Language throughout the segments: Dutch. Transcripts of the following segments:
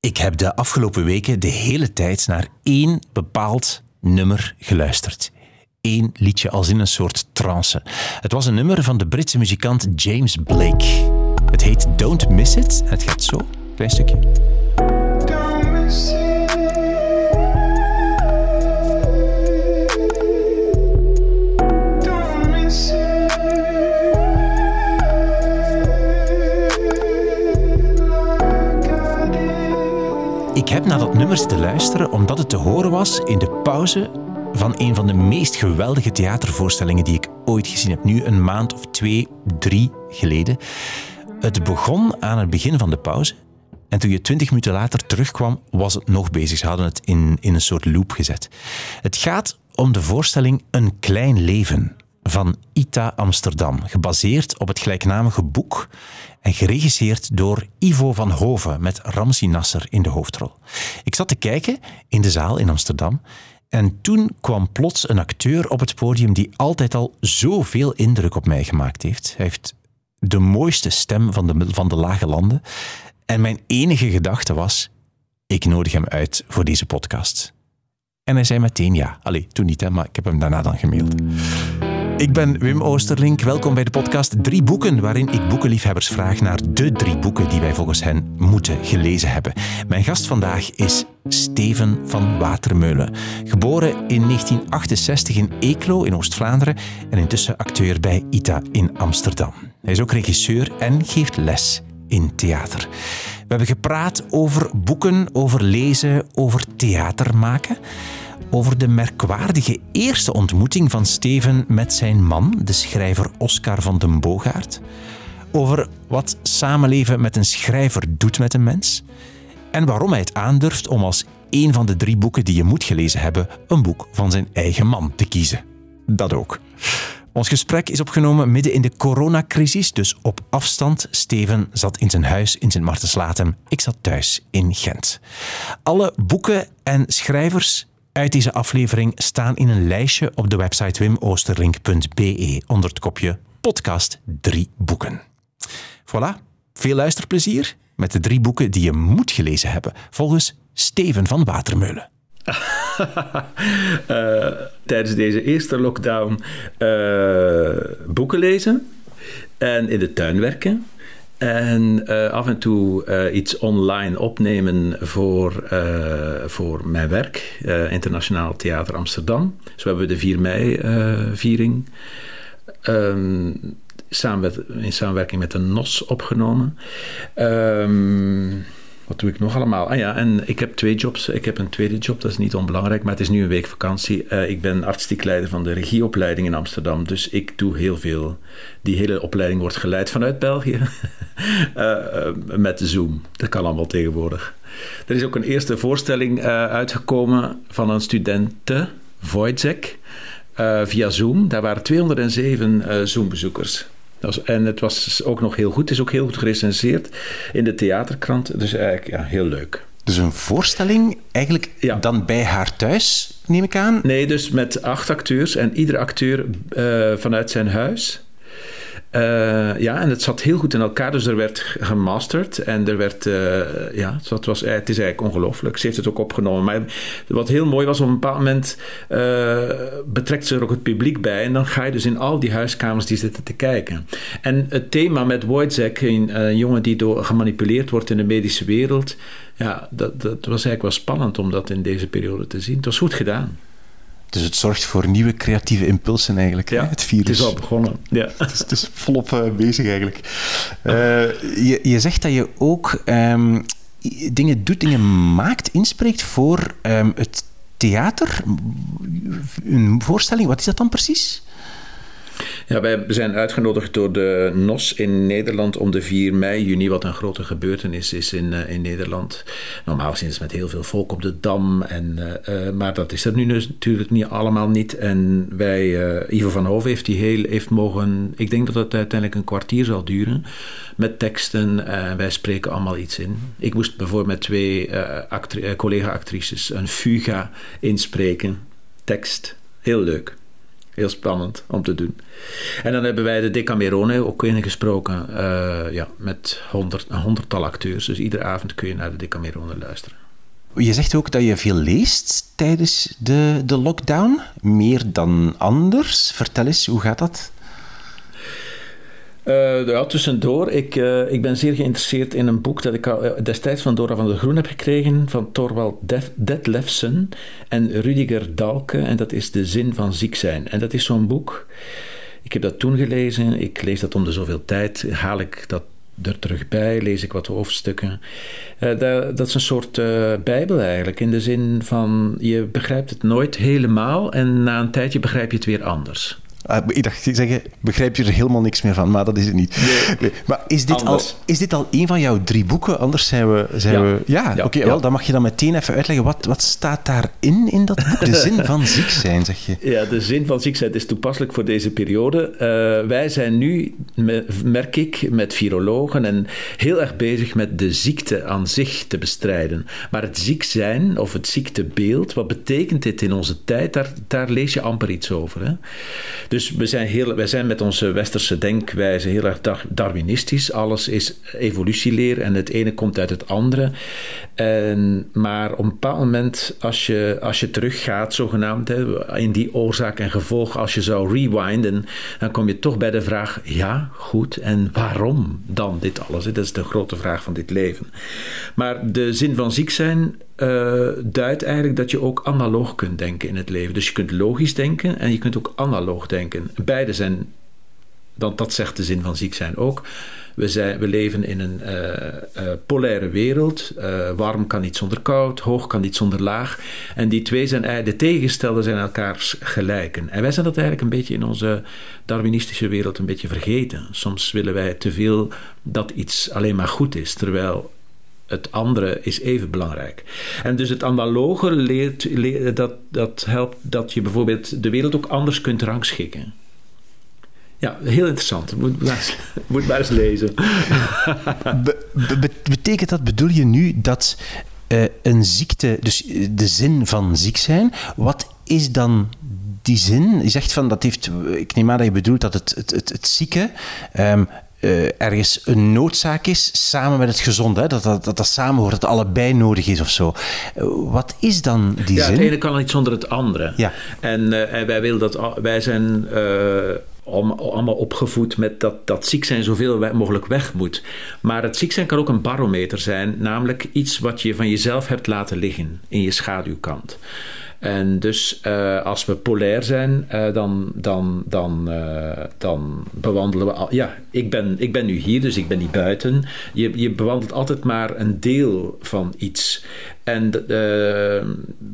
Ik heb de afgelopen weken de hele tijd naar één bepaald nummer geluisterd. Eén liedje als in een soort trance. Het was een nummer van de Britse muzikant James Blake. Het heet Don't Miss It het gaat zo. Klein stukje. Don't miss it. Ik heb naar dat nummer zitten luisteren omdat het te horen was in de pauze van een van de meest geweldige theatervoorstellingen die ik ooit gezien heb. Nu een maand of twee, drie geleden. Het begon aan het begin van de pauze. En toen je twintig minuten later terugkwam, was het nog bezig. Ze hadden het in, in een soort loop gezet. Het gaat om de voorstelling Een Klein Leven van Ita Amsterdam, gebaseerd op het gelijknamige boek en geregisseerd door Ivo van Hoven met Ramsi Nasser in de hoofdrol. Ik zat te kijken in de zaal in Amsterdam en toen kwam plots een acteur op het podium die altijd al zoveel indruk op mij gemaakt heeft. Hij heeft de mooiste stem van de, van de lage landen. En mijn enige gedachte was, ik nodig hem uit voor deze podcast. En hij zei meteen ja. Allee, toen niet, hè, maar ik heb hem daarna dan gemaild. Ik ben Wim Oosterlink. Welkom bij de podcast Drie Boeken, waarin ik boekenliefhebbers vraag naar de drie boeken die wij volgens hen moeten gelezen hebben. Mijn gast vandaag is Steven van Watermeulen. Geboren in 1968 in Eeklo in Oost-Vlaanderen en intussen acteur bij ITA in Amsterdam. Hij is ook regisseur en geeft les in theater. We hebben gepraat over boeken, over lezen, over theater maken over de merkwaardige eerste ontmoeting van Steven met zijn man, de schrijver Oscar van den Boogaard. Over wat samenleven met een schrijver doet met een mens. En waarom hij het aandurft om als een van de drie boeken die je moet gelezen hebben, een boek van zijn eigen man te kiezen. Dat ook. Ons gesprek is opgenomen midden in de coronacrisis, dus op afstand. Steven zat in zijn huis in Sint Maartenslatem. Ik zat thuis in Gent. Alle boeken en schrijvers uit deze aflevering staan in een lijstje op de website wimoosterlink.be onder het kopje podcast drie boeken. Voilà, veel luisterplezier met de drie boeken die je moet gelezen hebben, volgens Steven van Watermeulen. Eh, tijdens deze eerste lockdown eh, boeken lezen en in de tuin werken. En eh, af en toe eh, iets online opnemen voor, eh, voor mijn werk, Internationaal Theater Amsterdam. Zo hebben we de 4 mei-viering ehm, in samenwerking met de NOS opgenomen. Ehm wat doe ik nog allemaal? Ah ja, en ik heb twee jobs. Ik heb een tweede job, dat is niet onbelangrijk, maar het is nu een week vakantie. Uh, ik ben artistiek leider van de regieopleiding in Amsterdam, dus ik doe heel veel. Die hele opleiding wordt geleid vanuit België uh, met Zoom. Dat kan allemaal tegenwoordig. Er is ook een eerste voorstelling uitgekomen van een studente, Wojciech, via Zoom. Daar waren 207 Zoom-bezoekers en het was ook nog heel goed. Het is ook heel goed gerecenseerd in de theaterkrant. Dus eigenlijk ja, heel leuk. Dus een voorstelling eigenlijk ja. dan bij haar thuis, neem ik aan? Nee, dus met acht acteurs en ieder acteur uh, vanuit zijn huis. Uh, ja, en het zat heel goed in elkaar. Dus er werd gemasterd en er werd, uh, ja, het, was, het is eigenlijk ongelooflijk. Ze heeft het ook opgenomen. Maar wat heel mooi was, op een bepaald moment betrekt ze er ook het publiek bij. En dan ga je dus in al die huiskamers die zitten te kijken. En het thema met Wojciech, een, een jongen die door, gemanipuleerd wordt in de medische wereld. Ja, dat, dat was eigenlijk wel spannend om dat in deze periode te zien. Het was goed gedaan. Dus het zorgt voor nieuwe creatieve impulsen eigenlijk, ja, hè, het virus. Het is al begonnen, ja. het, is, het is volop uh, bezig eigenlijk. Uh, je, je zegt dat je ook um, dingen doet, dingen maakt, inspreekt voor um, het theater. Een voorstelling, wat is dat dan precies? Ja, wij zijn uitgenodigd door de NOS in Nederland om de 4 mei, juni, wat een grote gebeurtenis is in, uh, in Nederland. Normaal sinds met heel veel volk op de Dam, en, uh, uh, maar dat is er nu dus natuurlijk niet, allemaal niet. En wij, Ivo van Hoven heeft die heel, heeft mogen, ik denk dat het uiteindelijk een kwartier zal duren, met teksten. wij spreken allemaal iets in. Ik moest bijvoorbeeld met twee actri collega-actrices een fuga inspreken, tekst. Heel leuk. Heel spannend om te doen. En dan hebben wij de Decamerone ook ingesproken. eh ja, met honderd, een honderdtal acteurs. Dus iedere avond kun je naar de Decamerone luisteren. Je zegt ook dat je veel leest tijdens de, de lockdown. Meer dan anders. Vertel eens, hoe gaat dat? Eh, ja, tussendoor. Ik, eh, ik ben zeer geïnteresseerd in een boek dat ik eh, destijds van Dora van der Groen heb gekregen. Van Torvald Def- Detlefsen en Rudiger Dalke. En dat is De Zin van Ziek zijn. En dat is zo'n boek. Ik heb dat toen gelezen. Ik lees dat om de zoveel tijd. Haal ik dat er terug bij. Lees ik wat hoofdstukken. Eh, dat, dat is een soort bijbel eigenlijk. In de zin van je begrijpt het nooit helemaal. En na een tijdje begrijp je het weer anders. Ah, ik dacht, zeggen, begrijp je er helemaal niks meer van, maar dat is het niet. Nee. Maar is dit, al, is dit al een van jouw drie boeken? Anders zijn we... Zijn Ja. we ja, Ja, oké, ja. wel, dan mag je dan meteen even uitleggen. Wat, wat staat daarin, in dat boek? De zin van ziek zijn, zeg je. Ja, de zin van ziek zijn is toepasselijk voor deze periode. Eh, wij zijn nu, me- merk ik, met virologen en heel erg bezig met de ziekte aan zich te bestrijden. Maar het ziek zijn of het ziektebeeld, wat betekent dit in onze tijd? Daar, daar lees je amper iets over. Hè? Dus we zijn, heel, wij zijn met onze westerse denkwijze heel erg dar- darwinistisch. Alles is evolutieleer en het ene komt uit het andere. En, maar op een bepaald moment, als je, als je teruggaat, zogenaamd, hè, in die oorzaak en gevolg, als je zou rewinden, dan kom je toch bij de vraag: ja, goed, en waarom dan dit alles? Dat is de grote vraag van dit leven. Maar de zin van ziek zijn eh, duidt eigenlijk dat je ook analoog kunt denken in het leven. Dus je kunt logisch denken en je kunt ook analoog denken. Beide zijn want dat zegt de zin van ziek zijn ook. We, zijn, we leven in een eh, eh, polaire wereld. Warm kan niet zonder koud, hoog kan niet zonder laag. En die twee zijn de tegenstelden zijn elkaars gelijken. En wij zijn dat eigenlijk een beetje in onze Darwinistische wereld een beetje vergeten. Soms willen wij te veel dat iets alleen maar goed is, terwijl het andere is even belangrijk. En dus het analoge leert, dat, dat helpt dat je bijvoorbeeld de wereld ook anders kunt rangschikken. Ja, heel interessant. Moet maar eens, moet maar eens lezen. Be- be- be- betekent dat, bedoel je nu dat eh, een ziekte, dus eh, de zin van ziek zijn, wat is dan die zin? Je zegt van dat heeft, ik neem aan dat je bedoelt dat het, het, het, het zieke ehm, eh, ergens een noodzaak is samen met het gezonde, hè? Dat, dat, dat dat samen hoort, dat het allebei nodig is of zo. Eh, wat is dan die Ja, zin? het ene kan niet zonder het andere. Ja. En, eh, en wij, willen dat, wij zijn allemaal opgevoed met dat, dat ziek zijn zoveel mogelijk weg moet. Maar het ziek zijn kan ook een barometer zijn, namelijk iets wat je van jezelf hebt laten liggen in je schaduwkant. En dus eh, als we polair zijn, eh, dan, dan, dan, eh, dan bewandelen we. Ja, ik ben, ik ben nu hier, dus ik ben niet buiten. Je, je bewandelt altijd maar een deel van iets. En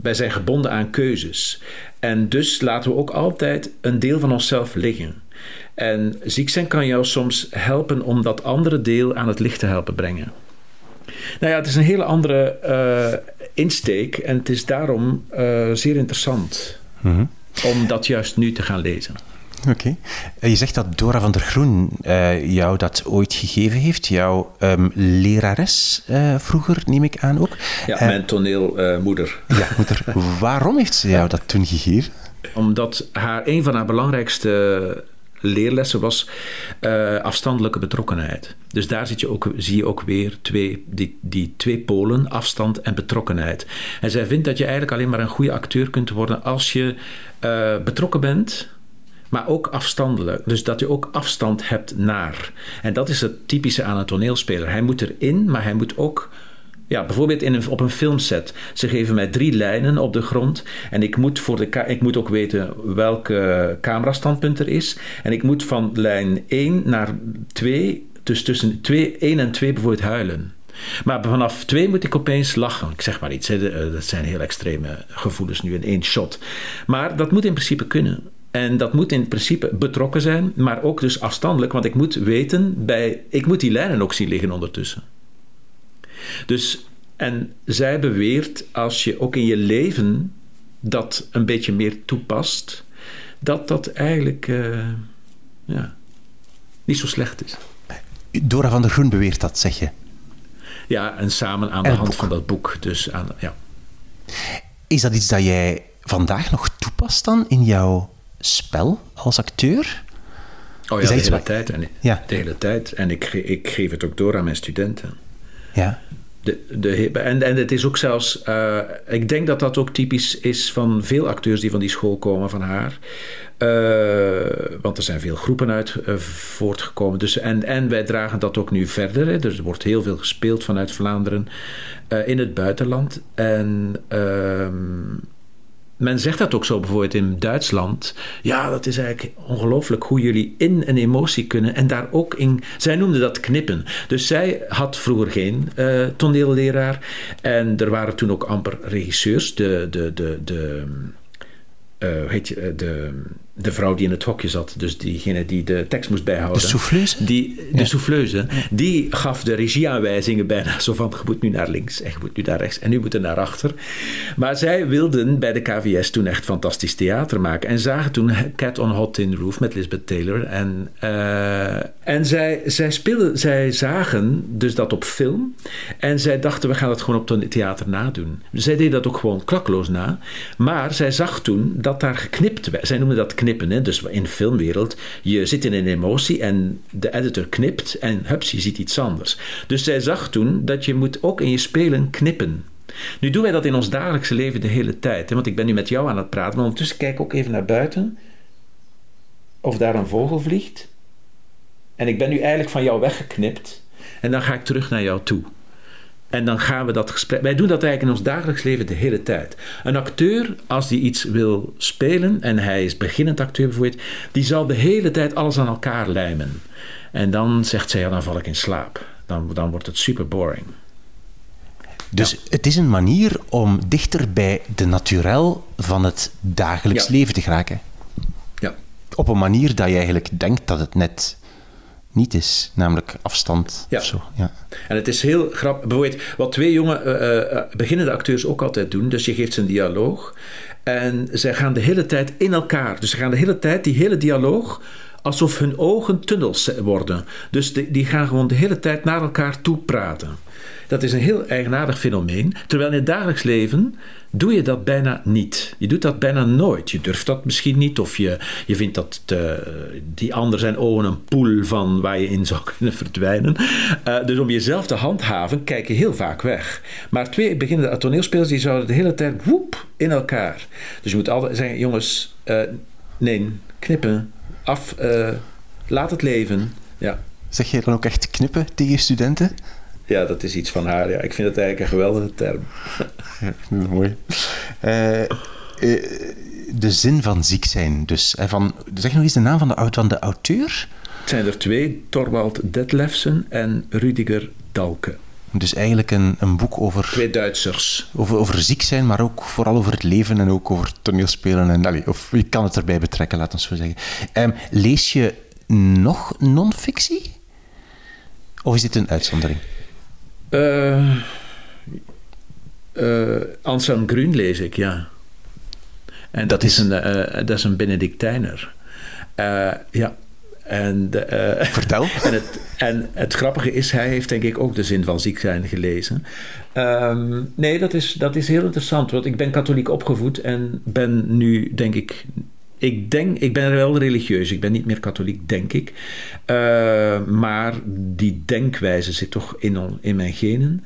wij zijn gebonden aan keuzes. En dus laten we ook altijd een deel van onszelf liggen. En ziek zijn kan jou soms helpen om dat andere deel aan het licht te helpen brengen. Nou ja, het is een hele andere insteek en het is daarom eh, zeer interessant Mhm. om dat juist nu te gaan lezen. Oké. Eh, Je zegt dat Dora van der Groen eh, jou dat ooit gegeven heeft. Jouw ehm, lerares vroeger, neem ik aan ook. Ja, mijn toneelmoeder. ja, moeder, waarom heeft ze jou dat toen gegeven? Omdat haar, een van haar belangrijkste leerlessen was eh, afstandelijke betrokkenheid. Dus daar zit je ook, zie je ook weer twee, die, die twee polen, afstand en betrokkenheid. En zij vindt dat je eigenlijk alleen maar een goede acteur kunt worden als je eh, betrokken bent, maar ook afstandelijk. Dus dat je ook afstand hebt naar. En dat is het typische aan een toneelspeler. Hij moet erin, maar hij moet ook ja, bijvoorbeeld in op een filmset. Ze geven mij drie lijnen op de grond. En ik moet, voor de ik moet ook weten welke camerastandpunt er is. En ik moet van lijn 1 naar 2, dus tussen 2, 1 en 2 bijvoorbeeld huilen. Maar vanaf 2 moet ik opeens lachen. Ik zeg maar iets. Eh, Dat zijn heel extreme gevoelens nu in één shot. Maar dat moet in principe kunnen. En dat moet in principe betrokken zijn, maar ook dus afstandelijk. Want ik moet weten, bij, ik moet die lijnen ook zien liggen ondertussen. Dus, en zij beweert, als je ook in je leven dat een beetje meer toepast, dat dat eigenlijk eh, ja, niet zo slecht is. Dora van der Groen beweert dat, zeg je. Ja, en samen aan En de hand boek. van dat boek. Dus aan, ja. Is dat iets dat jij vandaag nog toepast dan in jouw spel als acteur? Oh ja, de hele wat- tijd. En, Ja. De hele tijd. En ik, ik geef het ook door aan mijn studenten. Ja. De, de, en, en het is ook zelfs, eh, ik denk dat dat ook typisch is van veel acteurs die van die school komen, van haar. Eh, want er zijn veel groepen uit eh, voortgekomen. Dus, en, en wij dragen dat ook nu verder. Hè. Dus er wordt heel veel gespeeld vanuit Vlaanderen in het buitenland. En ehm, men zegt dat ook zo bijvoorbeeld in Duitsland. Ja, dat is eigenlijk ongelooflijk hoe jullie in een emotie kunnen en daar ook in. Zij noemde dat knippen. Dus zij had vroeger geen eh, toneelleraar. En er waren toen ook amper regisseurs. De. de, de, de eh, heet je, eh, de, de vrouw die in het hokje zat, dus diegene die de tekst moest bijhouden. De souffleuse? Die, de souffleuse, die gaf de regieaanwijzingen bijna zo van, je moet nu naar links en je moet nu naar rechts en nu moet je naar achter. Maar zij wilden bij de KVS toen echt fantastisch theater maken en zagen toen Cat on Hot Tin Roof met Lisbeth Taylor. En, eh, en zij, zij speelden, zij zagen dus dat op film en zij dachten, we gaan het gewoon op het theater nadoen. Zij deden dat ook gewoon klakloos na. Maar zij zag toen dat daar geknipt werd. Zij noemden dat knippen. Hè? Dus in de filmwereld, je zit in een emotie en de editor knipt en hups, je ziet iets anders. Dus zij zag toen dat je moet ook in je spelen knippen. Nu doen wij dat in ons dagelijkse leven de hele tijd. Hè? Want ik ben nu met jou aan het praten, maar ondertussen kijk ik ook even naar buiten. Of daar een vogel vliegt. En ik ben nu eigenlijk van jou weggeknipt. En dan ga ik terug naar jou toe. En dan gaan we dat gesprek. Wij doen dat eigenlijk in ons dagelijks leven de hele tijd. Een acteur, als die iets wil spelen, en hij is beginnend acteur bijvoorbeeld, die zal de hele tijd alles aan elkaar lijmen. En dan zegt zij, ja, dan val ik in slaap. Dan, dan wordt het super boring. Dus het is een manier om dichter bij de naturel van het dagelijks Ja. leven te geraken. Ja. Op een manier dat je eigenlijk denkt dat het net niet is, namelijk afstand Ja. of zo. Ja. En het is heel grappig. Bijvoorbeeld, wat twee jonge eh, beginnende acteurs ook altijd doen. Dus je geeft ze een dialoog. En zij gaan de hele tijd in elkaar. Dus ze gaan de hele tijd, die hele dialoog, alsof hun ogen tunnels worden. Dus die, die gaan gewoon de hele tijd naar elkaar toe praten. Dat is een heel eigenaardig fenomeen. Terwijl in het dagelijks leven doe je dat bijna niet. Je doet dat bijna nooit. Je durft dat misschien niet. Of je, je vindt dat te- die ander zijn ogen een poel van waar je in zou kunnen verdwijnen. Eh, dus om jezelf te handhaven, kijk je heel vaak weg. Maar twee beginnende toneelspelers die zouden de hele tijd woep in elkaar. Dus je moet altijd zeggen, jongens, eh, nee, knippen, af, eh, laat het leven. Ja. Zeg je dan ook echt knippen tegen studenten? ja, dat is iets van haar. Ja. Ik vind het eigenlijk een geweldige term. Ja, mooi. Eh, de zin van ziek zijn. Dus, van, zeg nog eens de naam van de, van de auteur. Het zijn er twee, Torvald Detlefsen en Rudiger Dalke. Dus eigenlijk een, een boek over, Twee Duitsers. over, over ziek zijn, maar ook vooral over het leven en ook over toneelspelen. En, allee, of je kan het erbij betrekken, laat ons zo zeggen. Ehm, lees je nog non-fictie? Of is dit een uitzondering? Eh eh, Anselm Grün lees ik, ja. En dat, Dat is is- een, eh, dat is een Benedictijner. Ja. En, eh, Vertel. en, het, en het grappige is, hij heeft denk ik ook de zin van ziek zijn gelezen. Ehm, nee, dat is, dat is heel interessant. Want ik ben katholiek opgevoed en ben nu, denk ik. Ik denk, ik ben wel religieus. Ik ben niet meer katholiek, denk ik. Eh, maar die denkwijze zit toch in, on- in mijn genen.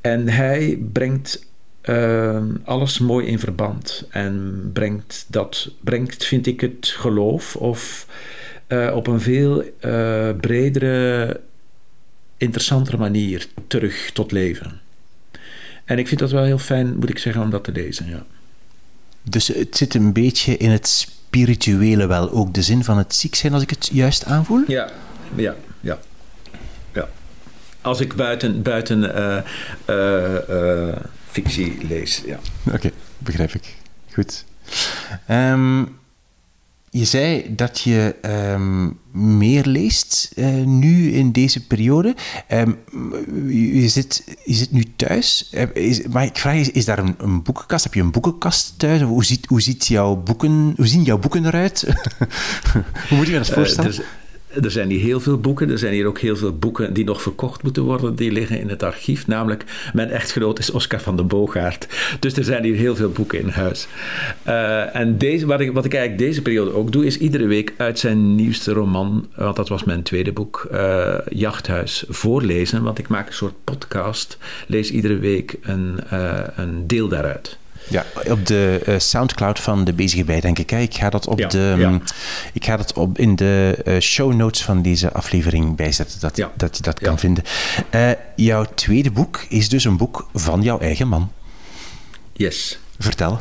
En hij brengt eh, alles mooi in verband. En brengt dat, brengt, vind ik, het geloof of eh, op een veel eh, bredere, interessantere manier terug tot leven. En ik vind dat wel heel fijn, moet ik zeggen, om dat te lezen. Ja. Dus het zit een beetje in het spirituele wel. Ook de zin van het ziek zijn, als ik het juist aanvoel? Ja, ja, ja. ja. Als ik buiten, buiten eh, fictie lees, ja. Oké, begrijp ik. Goed. Ehm, je zei dat je ehm, meer leest eh, nu in deze periode. Ehm, je, je zit, je zit nu thuis. Eh, Is, maar ik vraag je, is daar een, een boekenkast? Heb je een boekenkast thuis? Hoe, ziet, hoe, ziet jouw boeken, hoe zien jouw boeken eruit? hoe moet je me dat Eh, voorstellen? dus er zijn hier heel veel boeken. Er zijn hier ook heel veel boeken die nog verkocht moeten worden. Die liggen in het archief. Namelijk, mijn echtgenoot is Oscar van den Boogaard. Dus er zijn hier heel veel boeken in huis. Eh, en deze, wat, ik, wat ik eigenlijk deze periode ook doe, is iedere week uit zijn nieuwste roman, want dat was mijn tweede boek, eh, Jachthuis, voorlezen. Want ik maak een soort podcast. Lees iedere week een, eh, een deel daaruit. Ja, op de eh, Soundcloud van de Bezige Bij, denk ik. Hè? Ik ga dat, op Ja, de, ja. mm, ik ga dat op in de eh, show notes van deze aflevering bijzetten, dat, Ja. dat je dat kan vinden. Eh, jouw tweede boek is dus een boek van jouw eigen man. Yes. Vertel.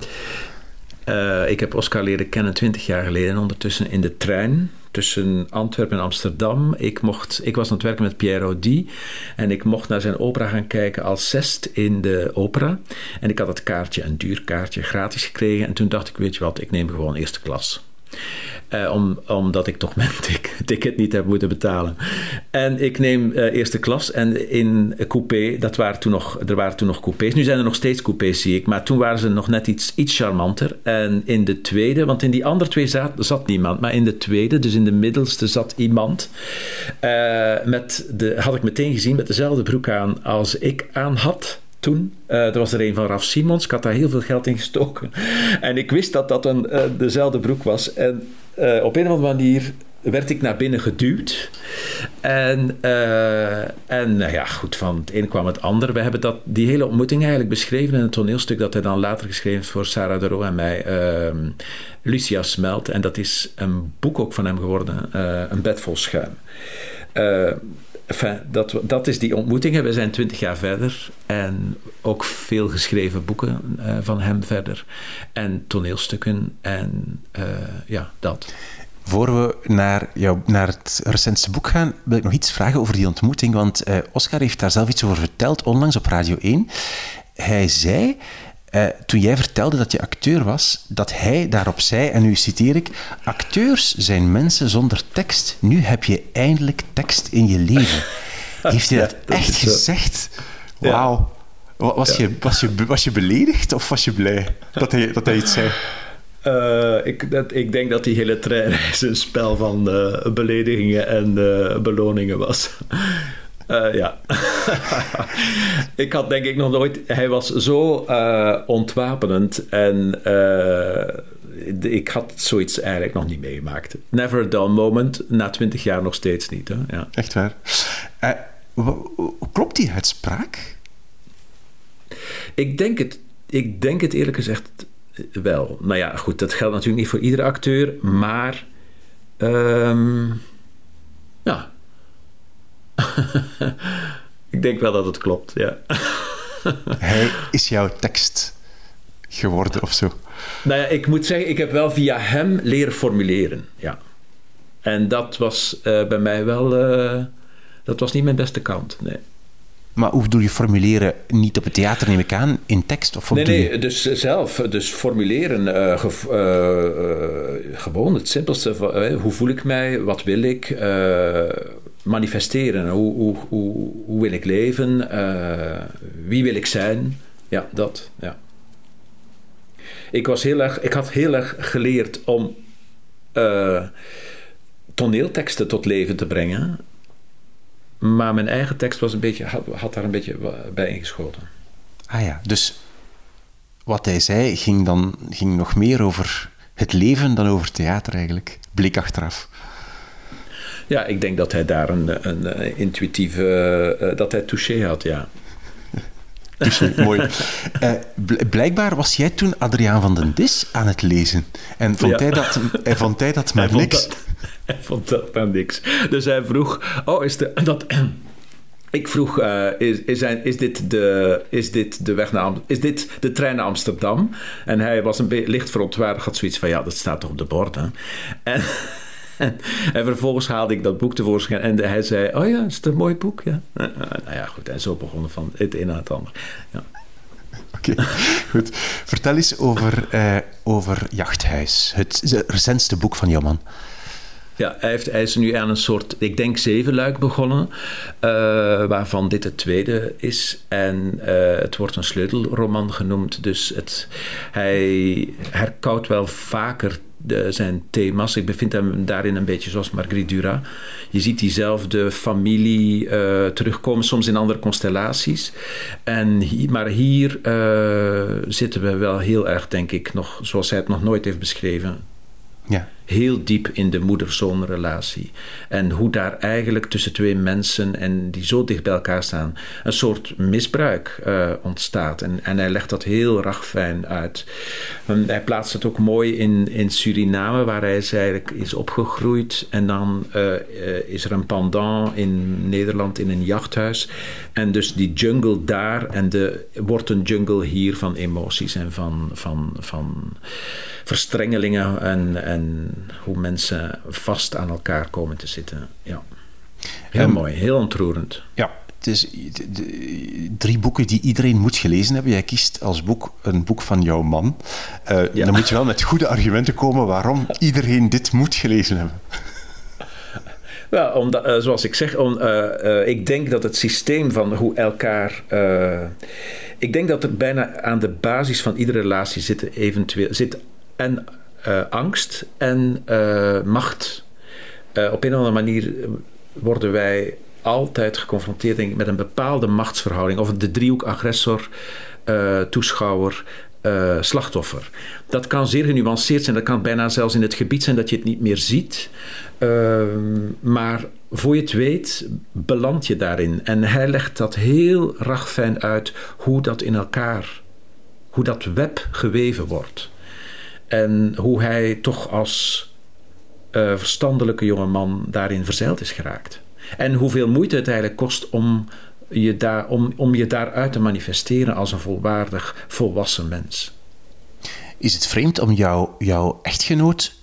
Ik heb Oscar leren kennen twintig jaar geleden, ondertussen in de trein tussen Antwerpen en Amsterdam. Ik, mocht, ik was aan het werken met Pierre Audi en ik mocht naar zijn opera gaan kijken als zest in de opera. En ik had het kaartje, een duur kaartje, gratis gekregen. En toen dacht ik, weet je wat, ik neem gewoon eerste klas. Eh, om, omdat ik toch mijn ticket niet heb moeten betalen. En ik neem eh, eerste klas en in coupé, dat waren toen nog, er waren toen nog coupés. Nu zijn er nog steeds coupés, zie ik. Maar toen waren ze nog net iets, iets charmanter. En in de tweede, want in die andere twee zat, zat niemand. Maar in de tweede, dus in de middelste, zat iemand. eh, met de, had ik meteen gezien met dezelfde broek aan als ik aan had toen. Eh, er was er een van Raf Simons. Ik had daar heel veel geld in gestoken. En ik wist dat dat een, eh, dezelfde broek was. En eh, op een of andere manier werd ik naar binnen geduwd. En, en nou ja, goed, van het een kwam het ander. We hebben dat, die hele ontmoeting eigenlijk beschreven in een toneelstuk dat hij dan later geschreven heeft voor Sarah de Roo en mij. ehm, Lucia Smelt. En dat is een boek ook van hem geworden. een bed vol schuim. Enfin, dat, dat is die ontmoeting. We zijn twintig jaar verder. En ook veel geschreven boeken eh, van hem verder. En toneelstukken. En eh, ja, dat. Voor we naar, jou, naar het recentste boek gaan, wil ik nog iets vragen over die ontmoeting. Want eh, Oscar heeft daar zelf iets over verteld, onlangs op Radio 1. Hij zei, eh, toen jij vertelde dat je acteur was, dat hij daarop zei, en nu citeer ik, acteurs zijn mensen zonder tekst. Nu heb je eindelijk tekst in je leven. Heeft hij Ja, dat, echt gezegd? Wauw. Wa- Was, je, was, je, was je beledigd of was je blij dat hij, dat hij iets zei? Eh, ik, dat, ik denk dat die hele treinreis een spel van eh, beledigingen en beloningen was. Eh, ja. ik had denk ik nog nooit... Hij was zo eh, ontwapenend en eh, ik had zoiets eigenlijk nog niet meegemaakt. Never a dull moment, na twintig jaar nog steeds niet. Hè? Ja. Echt waar. Wa- wa- klopt die uitspraak? Ik denk het, ik denk het eerlijk gezegd wel. Nou ja, goed, dat geldt natuurlijk niet voor iedere acteur, maar. ehm, ja. ik denk wel dat het klopt, ja. Hij is jouw tekst geworden of zo. nou ja, ik moet zeggen, ik heb wel via hem leren formuleren, ja. En dat was eh, bij mij wel. eh, dat was niet mijn beste kant, nee. Maar hoe bedoel je formuleren niet op het theater, neem ik aan, in tekst? Of Nee, nee, je? dus zelf. Dus formuleren. eh, eh, eh, gewoon het simpelste. eh, hoe voel ik mij? Wat wil ik? Manifesteren. Hoe, hoe, hoe, hoe wil ik leven? eh, wie wil ik zijn? Ja, dat. Ja. Ik, was heel erg, ik had heel erg geleerd om eh, toneelteksten tot leven te brengen. Maar mijn eigen tekst was een beetje, had, had daar een beetje bij ingeschoten. Ah ja, dus wat hij zei ging dan ging nog meer over het leven dan over theater eigenlijk. Bleek achteraf. Ja, ik denk dat hij daar een, een, eh, intuïtieve... eh, dat hij touché had, ja. Dus mooi. Eh, bl- blijkbaar was jij toen Adriaan van den Dis aan het lezen. En vond, Ja. hij, dat, en vond hij dat maar Hij vond niks? dat- hij vond dat maar niks. Dus hij vroeg... Oh, is de... Dat, ik vroeg, eh, is, is, hij- is, dit de, is dit de weg naar Am- Is dit de trein naar Amsterdam? En hij was een beetje licht verontwaardigd. Had zoiets van, ja, dat staat toch op de borden? En, en, en vervolgens haalde ik dat boek tevoorschijn. En hij zei, oh ja, is het een mooi boek? Ja. Eh, eh, nou ja, goed. En zo begonnen van het een naar het ander. Ja. Oké, goed. Vertel eens over, eh, over Jachthuis. Het recentste boek van jouw man. Ja, hij, heeft, hij is nu aan een soort, ik denk zevenluik begonnen, eh, waarvan dit het tweede is. En het wordt een sleutelroman genoemd, dus het, hij herkoudt wel vaker zijn thema's. Ik bevind hem daarin een beetje zoals Marguerite Duras. Je ziet diezelfde familie eh, terugkomen, soms in andere constellaties. En maar hier eh, zitten we wel heel erg, denk ik, nog, zoals hij het nog nooit heeft beschreven, Ja. Heel diep in de moeder-zoon relatie. En hoe daar eigenlijk tussen twee mensen en die zo dicht bij elkaar staan, een soort misbruik eh, ontstaat. En, en hij legt dat heel ragfijn uit. En hij plaatst het ook mooi in, in Suriname, waar hij is eigenlijk is opgegroeid. En dan eh, eh, is er een pendant in Nederland in een jachthuis. En dus die jungle daar en de, wordt een jungle hier van emoties en van, van, van verstrengelingen en, en hoe mensen vast aan elkaar komen te zitten. Ja. Heel Ehm, mooi, heel ontroerend. Ja, het is de- de- drie boeken die iedereen moet gelezen hebben. Jij kiest als boek een boek van jouw man. Eh, Ja. Dan moet je wel met goede argumenten komen waarom iedereen dit moet gelezen hebben. Wel, omdat, eh, zoals ik zeg, om, eh, ik denk dat het systeem van hoe elkaar. ik denk dat er bijna aan de basis van iedere relatie zit, eventueel, zit en angst en eh, macht. Eh, op een of andere manier worden wij altijd geconfronteerd met een bepaalde machtsverhouding. Of de driehoek agressor, eh, toeschouwer, eh, slachtoffer. Dat kan zeer genuanceerd zijn. Dat kan bijna zelfs in het gebied zijn dat je het niet meer ziet. Ehm, maar voor je het weet, beland je daarin. En hij legt dat heel ragfijn uit hoe dat in elkaar, hoe dat web geweven wordt. En hoe hij toch als eh, verstandelijke jongeman daarin verzeild is geraakt. En hoeveel moeite het eigenlijk kost om je, daar, om, om je daaruit te manifesteren als een volwaardig, volwassen mens. Is het vreemd om jou, jouw echtgenoot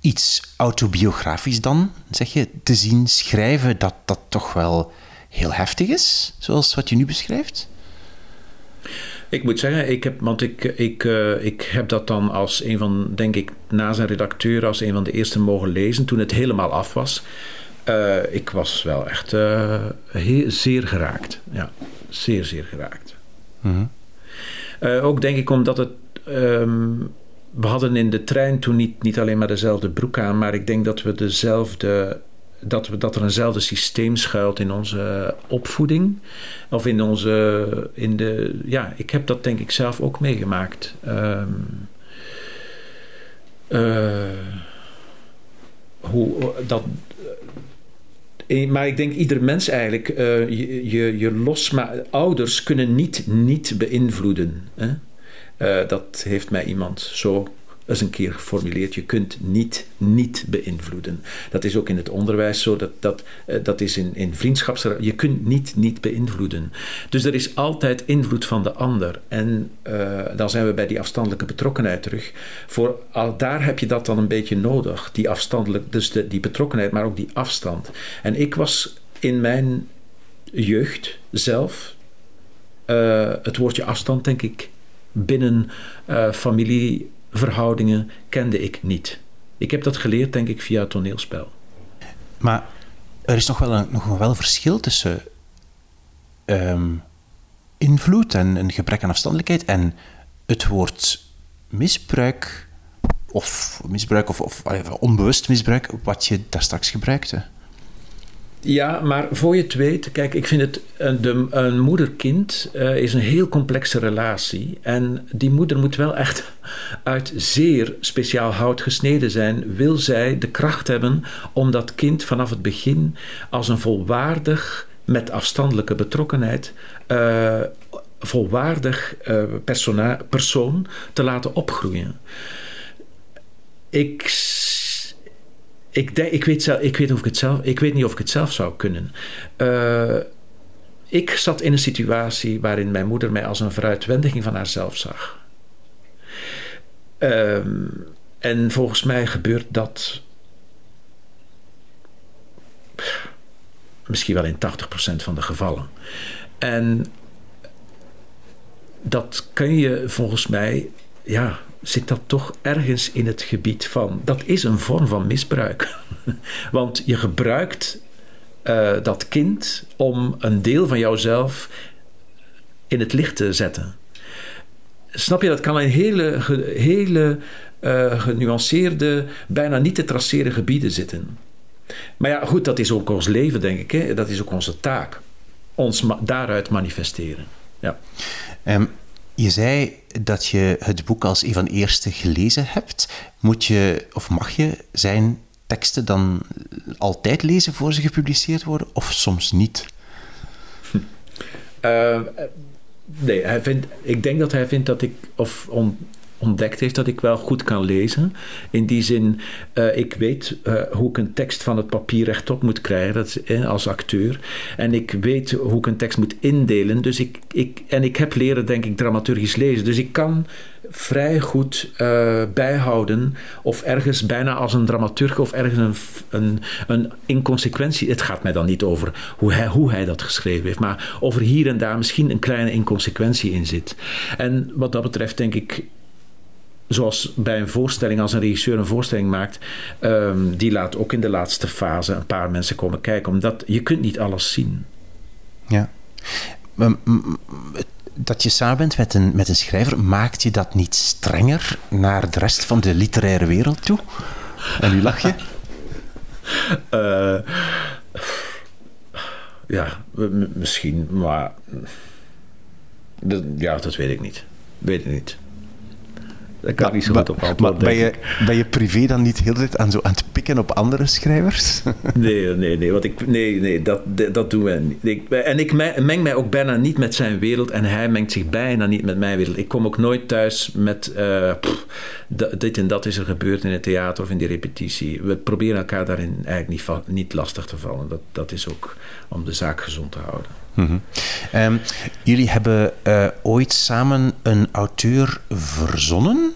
iets autobiografisch dan, zeg je, te zien schrijven dat dat toch wel heel heftig is, zoals wat je nu beschrijft? Ik moet zeggen, ik heb, want ik, ik, eh, ik heb dat dan als een van, denk ik, na zijn redacteur, als een van de eerste mogen lezen toen het helemaal af was. Eh, ik was wel echt eh, heel, zeer geraakt. Ja, zeer, zeer geraakt. Eh, ook denk ik omdat het. ehm, we hadden in de trein toen niet, niet alleen maar dezelfde broek aan, maar ik denk dat we dezelfde. Dat, we, dat er eenzelfde systeem schuilt in onze opvoeding. Of in onze. In de, ja, ik heb dat denk ik zelf ook meegemaakt. Ehm, eh, hoe dat. eh, Maar ik denk ieder mens eigenlijk, eh, je, je, los, maar ouders kunnen niet niet beïnvloeden. Hè? Eh, dat heeft mij iemand zo eens een keer geformuleerd. Je kunt niet niet beïnvloeden. Dat is ook in het onderwijs zo, dat, dat, eh, dat is in, in vriendschaps... Je kunt niet niet beïnvloeden. Dus er is altijd invloed van de ander. En eh, dan zijn we bij die afstandelijke betrokkenheid terug. Voor, al, daar heb je dat dan een beetje nodig. Die afstandelijk, dus de, die betrokkenheid, maar ook die afstand. En ik was in mijn jeugd zelf eh, het woordje afstand, denk ik, binnen eh, familieverhoudingen kende ik niet. Ik heb dat geleerd, denk ik, via het toneelspel. Maar er is nog wel een, nog wel een verschil tussen ehm, invloed en een gebrek aan afstandelijkheid en het woord misbruik of misbruik of, of eh, onbewust misbruik wat je daar straks gebruikte. Ja, maar voor je het weet, kijk, ik vind het een, de, een moeder-kind eh, is een heel complexe relatie. En die moeder moet wel echt uit zeer speciaal hout gesneden zijn. Wil zij de kracht hebben om dat kind vanaf het begin als een volwaardig, met afstandelijke betrokkenheid, eh, volwaardig eh, persoon te laten opgroeien. Ik ik, denk, ik, weet zelf, ik, weet of ik, het zelf, ik weet niet of ik het zelf zou kunnen. Uh, ik zat in een situatie waarin mijn moeder mij als een veruitwendiging van haarzelf zag. Um, en volgens mij gebeurt dat misschien wel in 80% van de gevallen. En dat kun je volgens mij, ja, zit dat toch ergens in het gebied van. Dat is een vorm van misbruik. Want je gebruikt uh, dat kind om een deel van jouzelf in het licht te zetten. snap je, dat kan in hele, hele eh, genuanceerde, bijna niet te traceren gebieden zitten. Maar ja, goed, dat is ook ons leven, denk ik. Hè? Dat is ook onze taak. Ons daaruit manifesteren. Ja. Ehm, je zei dat je het boek als een van de eerste gelezen hebt. Moet je, of mag je zijn teksten dan altijd lezen voor ze gepubliceerd worden, of soms niet? Eh, nee, hij vindt, ik denk dat hij vindt dat ik, of on- ontdekt heeft dat ik wel goed kan lezen. In die zin, eh, ik weet eh, hoe ik een tekst van het papier rechtop moet krijgen dat eh, als acteur. En ik weet hoe ik een tekst moet indelen. Dus ik, ik, en ik heb leren, denk ik, dramaturgisch lezen. Dus ik kan vrij goed bijhouden of ergens bijna als een dramaturg of ergens een, een, een inconsequentie. Het gaat mij dan niet over hoe hij, hoe hij dat geschreven heeft, maar of er hier en daar misschien een kleine inconsequentie in zit. En wat dat betreft denk ik zoals bij een voorstelling, als een regisseur een voorstelling maakt, ehm, die laat ook in de laatste fase een paar mensen komen kijken, omdat je kunt niet alles zien. Ja. Maar, m- m- Dat je samen bent met een, met een schrijver, maakt je dat niet strenger naar de rest van de literaire wereld toe? En nu lach je? Eh, ja, misschien, maar dat, ja, dat weet ik niet. Weet ik niet. Daar kan niet zo goed op Maar antwoorden. ben je, ben je privé dan niet heel tijd aan, zo aan het pikken op andere schrijvers? Nee, nee, nee, want ik, nee, nee dat, dat doen we niet. Ik, en ik me- meng mij ook bijna niet met zijn wereld en hij mengt zich bijna niet met mijn wereld. Ik kom ook nooit thuis met eh, pff, dit en dat is er gebeurd in het theater of in die repetitie. We proberen elkaar daarin eigenlijk niet, niet lastig te vallen. Dat, dat is ook om de zaak gezond te houden. Mhm. Ehm, jullie hebben eh, ooit samen een auteur verzonnen,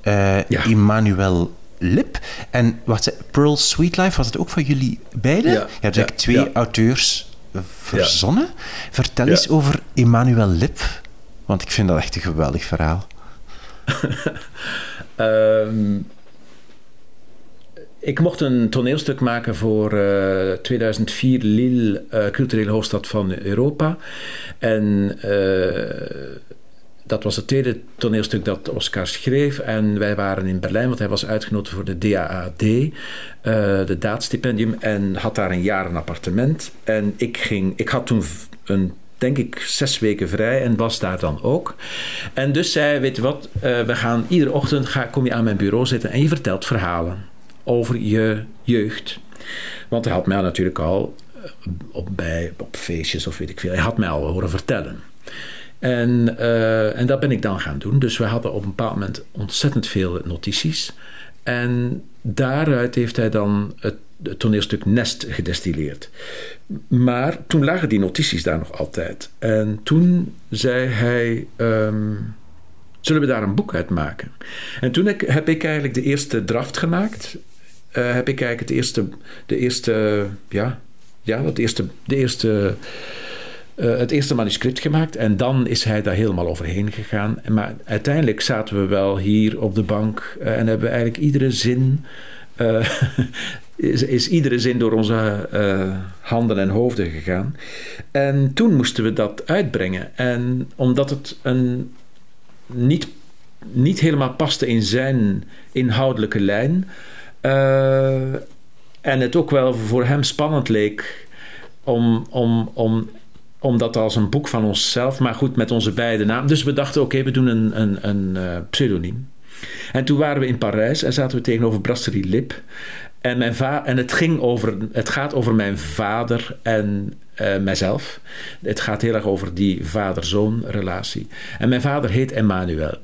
eh Ja. Emmanuel Lip. En wat Pearl Sweetlife, was het ook van jullie beiden? Ja. Je hebt Ja. twee auteurs verzonnen. Vertel eens over Emmanuel Lip, want ik vind dat echt een geweldig verhaal. Ehm, ik mocht een toneelstuk maken voor eh, 2004 Lille, eh, culturele hoofdstad van Europa. En eh, dat was het tweede toneelstuk dat Oscar schreef. En wij waren in Berlijn, want hij was uitgenodigd voor de DAAD, eh, de daadstipendium. En had daar een jaar een appartement. En ik, ging, ik had toen een denk ik, zes weken vrij en was daar dan ook. En dus zei, weet je wat, eh, we gaan iedere ochtend, ga, kom je aan mijn bureau zitten en je vertelt verhalen over je jeugd. Want hij had mij natuurlijk al eh, op, bij, op feestjes of weet ik veel, hij had mij al horen vertellen. En, eh, en dat ben ik dan gaan doen. Dus we hadden op een bepaald moment ontzettend veel notities. En daaruit heeft hij dan het, toneelstuk Nest gedestilleerd. Maar toen lagen die notities daar nog altijd. En toen zei hij: ehm, Zullen we daar een boek uit maken? En toen heb ik eigenlijk de eerste draft gemaakt. Eh, heb ik eigenlijk het eerste, de eerste, ja, ja, het eerste, de eerste, eh, het eerste manuscript gemaakt. En dan is hij daar helemaal overheen gegaan. Maar uiteindelijk zaten we wel hier op de bank eh, en hebben eigenlijk iedere zin. is, is iedere zin door onze handen en hoofden gegaan. En toen moesten we dat uitbrengen. En omdat het een niet, niet helemaal paste in zijn inhoudelijke lijn. Eh, en het ook wel voor hem spannend leek om, om, om, om dat als een boek van onszelf, maar goed met onze beide namen. Dus we dachten: oké, we doen een, een, een eh, pseudoniem. En toen waren we in Parijs en zaten we tegenover Brasserie Lip. En, mijn va en het, ging over, het gaat over mijn vader en eh, mijzelf. Het gaat heel erg over die vader-zoon relatie. En mijn vader heet Emmanuel.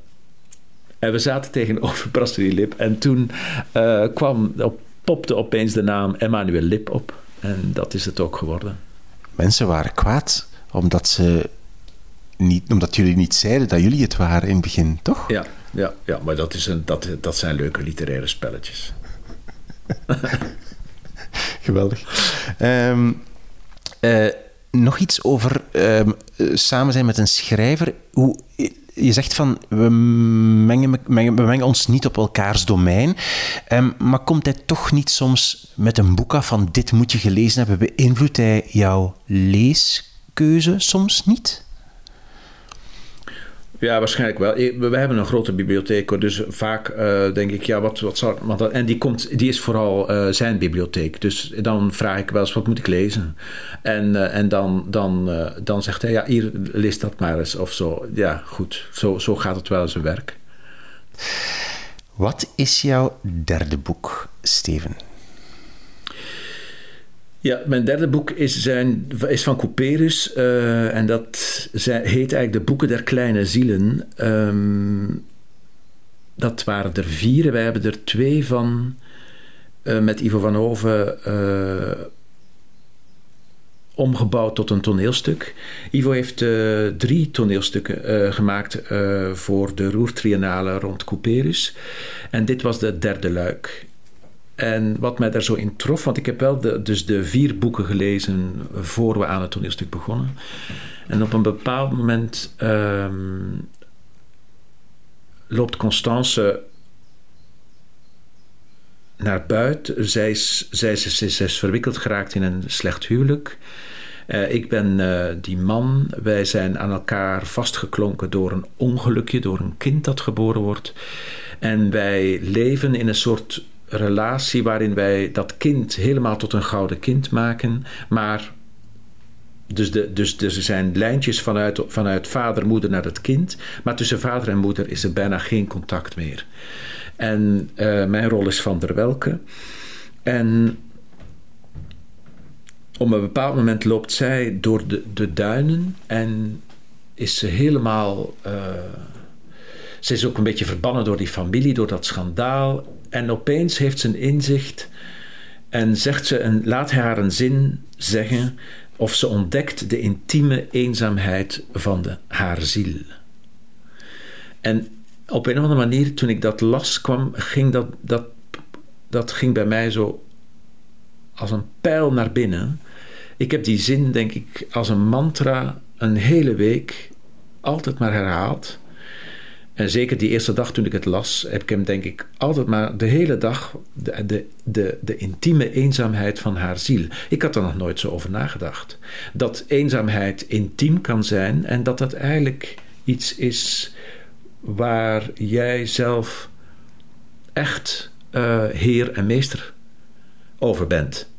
En we zaten tegenover Brasserie Lip. En toen eh, kwam, op, popte opeens de naam Emmanuel Lip op. En dat is het ook geworden. Mensen waren kwaad omdat, ze niet, omdat jullie niet zeiden dat jullie het waren in het begin, toch? Ja, ja, ja maar dat, is een, dat, dat zijn leuke literaire spelletjes. Geweldig. Ehm, eh, nog iets over ehm, eh, samen zijn met een schrijver. Hoe, je zegt van, we mengen, we mengen ons niet op elkaars domein. Ehm, maar komt hij toch niet soms met een boek af van dit moet je gelezen hebben? Beïnvloedt hij jouw leeskeuze soms niet? Ja, waarschijnlijk wel. We hebben een grote bibliotheek, dus vaak eh, denk ik, ja, wat, wat zou... Want en die, komt, die is vooral eh, zijn bibliotheek. Dus dan vraag ik wel eens, wat moet ik lezen? En, eh, en dan, dan, dan zegt hij, ja, hier, lees dat maar eens of zo. Ja, goed. Zo, zo gaat het wel zijn werk. Wat is jouw derde boek, Steven? Ja, mijn derde boek is, zijn, is van Couperus. eh, en dat heet eigenlijk De Boeken der Kleine Zielen. Ehm, dat waren er vier. Wij hebben er twee van eh, met Ivo van Hoven eh, omgebouwd tot een toneelstuk. Ivo heeft drie toneelstukken gemaakt voor de Roertriennale rond Couperus. En dit was de derde luik. En wat mij daar zo in trof, want ik heb wel de, dus de vier boeken gelezen voor we aan het toneelstuk begonnen. En op een bepaald moment ehm, loopt Constance naar buiten. Zij is, zij, is, zij is- verwikkeld geraakt in een slecht huwelijk. Eh, ik ben eh, die man. Wij zijn aan elkaar vastgeklonken door een ongelukje, door een kind dat geboren wordt. En wij leven in een soort relatie waarin wij dat kind helemaal tot een gouden kind maken. Maar dus, de, dus, dus er zijn lijntjes vanuit, vanuit vader, moeder naar het kind. Maar tussen vader en moeder is er bijna geen contact meer. En eh, mijn rol is Van der Welke. En op een bepaald moment loopt zij door de, de duinen en is ze helemaal. eh, ze is ook een beetje verbannen door die familie, door dat schandaal. En opeens heeft ze een inzicht en zegt ze een, laat haar een zin zeggen of ze ontdekt de intieme eenzaamheid van de, haar ziel. En op een of andere manier, toen ik dat las, kwam, ging dat, dat, dat ging bij mij zo als een pijl naar binnen. Ik heb die zin, denk ik, als een mantra een hele week altijd maar herhaald. En zeker die eerste dag toen ik het las, heb ik hem denk ik altijd maar de hele dag de, de, de, de intieme eenzaamheid van haar ziel. Ik had er nog nooit zo over nagedacht. Dat eenzaamheid intiem kan zijn en dat dat eigenlijk iets is waar jij zelf echt eh, heer en meester over bent.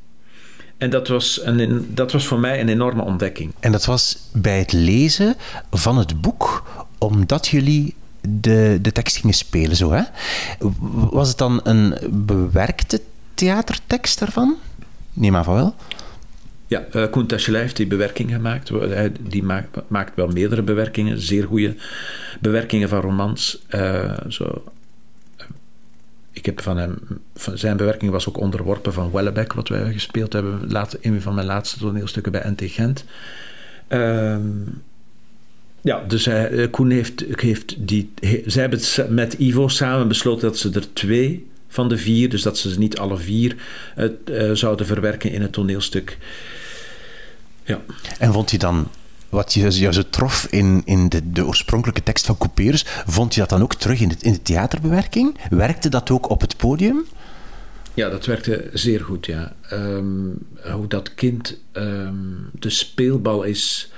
En dat was, een, dat was voor mij een enorme ontdekking. En dat was bij het lezen van het boek, omdat jullie de, de tekst gingen spelen, zo hè? Was het dan een bewerkte theatertekst daarvan? Neem aan van wel. Ja, uh, Koen heeft die bewerking gemaakt. Hij, die maakt, maakt wel meerdere bewerkingen, zeer goede bewerkingen van romans. Uh, zo. Ik heb van hem, van zijn bewerking was ook onderworpen van Wellebeck, wat wij gespeeld hebben, laat, een van mijn laatste toneelstukken bij NT Gent. Uh, ja, dus hij, Koen heeft, heeft die. He, zij hebben het met Ivo samen besloten dat ze er twee van de vier, dus dat ze ze niet alle vier het, uh, zouden verwerken in het toneelstuk. Ja. En vond je dan, wat je zo trof in, in de, de oorspronkelijke tekst van Couperus, vond je dat dan ook terug in de, in de theaterbewerking? Werkte dat ook op het podium? Ja, dat werkte zeer goed, ja. Um, hoe dat kind um, de speelbal is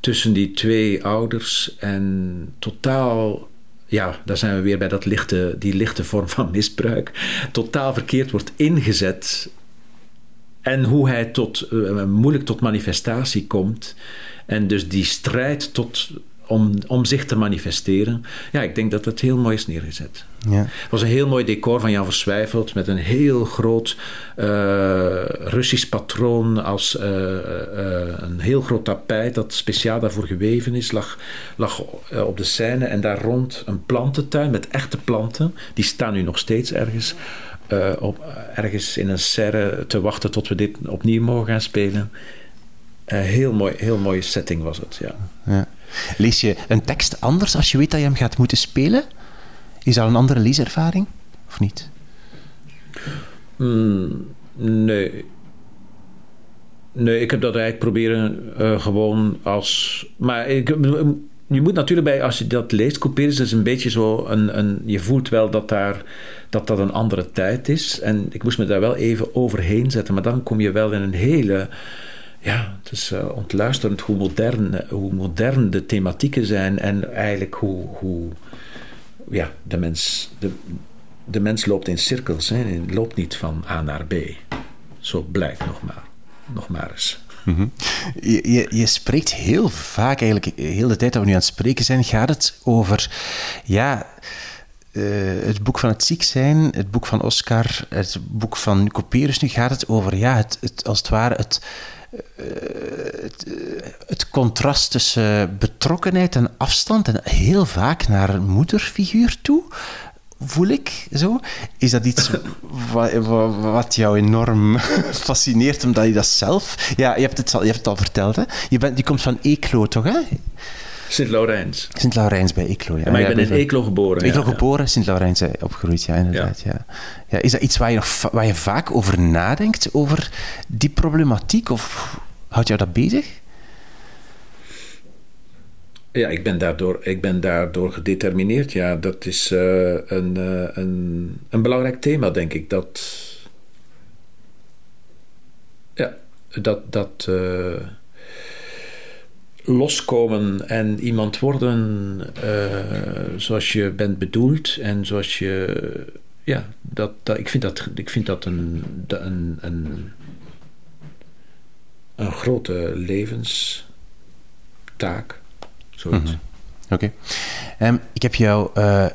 tussen die twee ouders en totaal ja, daar zijn we weer bij dat lichte, die lichte vorm van misbruik, totaal verkeerd wordt ingezet. En hoe hij tot, uh, moeilijk tot manifestatie komt. En dus die strijd tot, om, om zich te manifesteren. Ja, ik denk dat dat heel mooi is neergezet. Ja. Het was een heel mooi decor van Jan Verswijfeld met een heel groot uh, Russisch patroon als uh, uh, een heel groot tapijt dat speciaal daarvoor geweven is, lag, lag op de scène en daar rond een plantentuin met echte planten. Die staan nu nog steeds ergens. op, ergens in een serre te wachten tot we dit opnieuw mogen gaan spelen. heel, mooi, heel mooie setting was het, ja. ja. Lees je een tekst anders als je weet dat je hem gaat moeten spelen? Is dat een andere leeservaring? Of niet? Mm, nee. Nee, ik heb dat eigenlijk proberen uh, gewoon als... Maar ik, je moet natuurlijk bij, als je dat leest, Couperus is een beetje zo... Een, een, je voelt wel dat, daar, dat dat een andere tijd is. En ik moest me daar wel even overheen zetten. Maar dan kom je wel in een hele ja, het is eh, ontluisterend hoe modern, eh, hoe modern de thematieken zijn en eigenlijk hoe, hoe ja, de, mens, de, de mens loopt in cirkels. Hij loopt niet van A naar B. Zo blijkt nog maar, nog maar eens. Je, je, je spreekt heel vaak, eigenlijk heel de tijd dat we nu aan het spreken zijn, gaat het over ja, eh, het boek van het ziek zijn, het boek van Oscar, het boek van Nicoperus. Nu gaat het over ja, het, als het ware het, eh, het, eh, het contrast tussen betrokkenheid en afstand en heel vaak naar een moederfiguur toe. Voel ik zo? Is dat iets wat, jou enorm fascineert, omdat je dat zelf... Ja, je hebt het al, je hebt al verteld, hè? Je, bent, je komt van Eeklo, toch, hè? Sint-Laurens. Sint-Laurens bij Eeklo, ja. maar ik ben in Eeklo geboren. Eeklo ja, ja. geboren, Sint-Laurens eh, opgegroeid, ja, inderdaad. Ja. Ja. is dat iets waar je, nog waar je vaak over nadenkt, over die problematiek? Of houdt jou dat bezig? Ja, ik ben daardoor, ik ben daardoor gedetermineerd. Ja, dat is eh, een, eh, een, een belangrijk thema, denk ik. Dat. Ja, dat. dat loskomen en iemand worden eh, zoals je bent bedoeld en zoals je. Ja, dat, dat, ik vind dat, ik vind dat een, een, een, een grote levenstaak. Zoiets. Oké. Ehm, ik heb jou eh,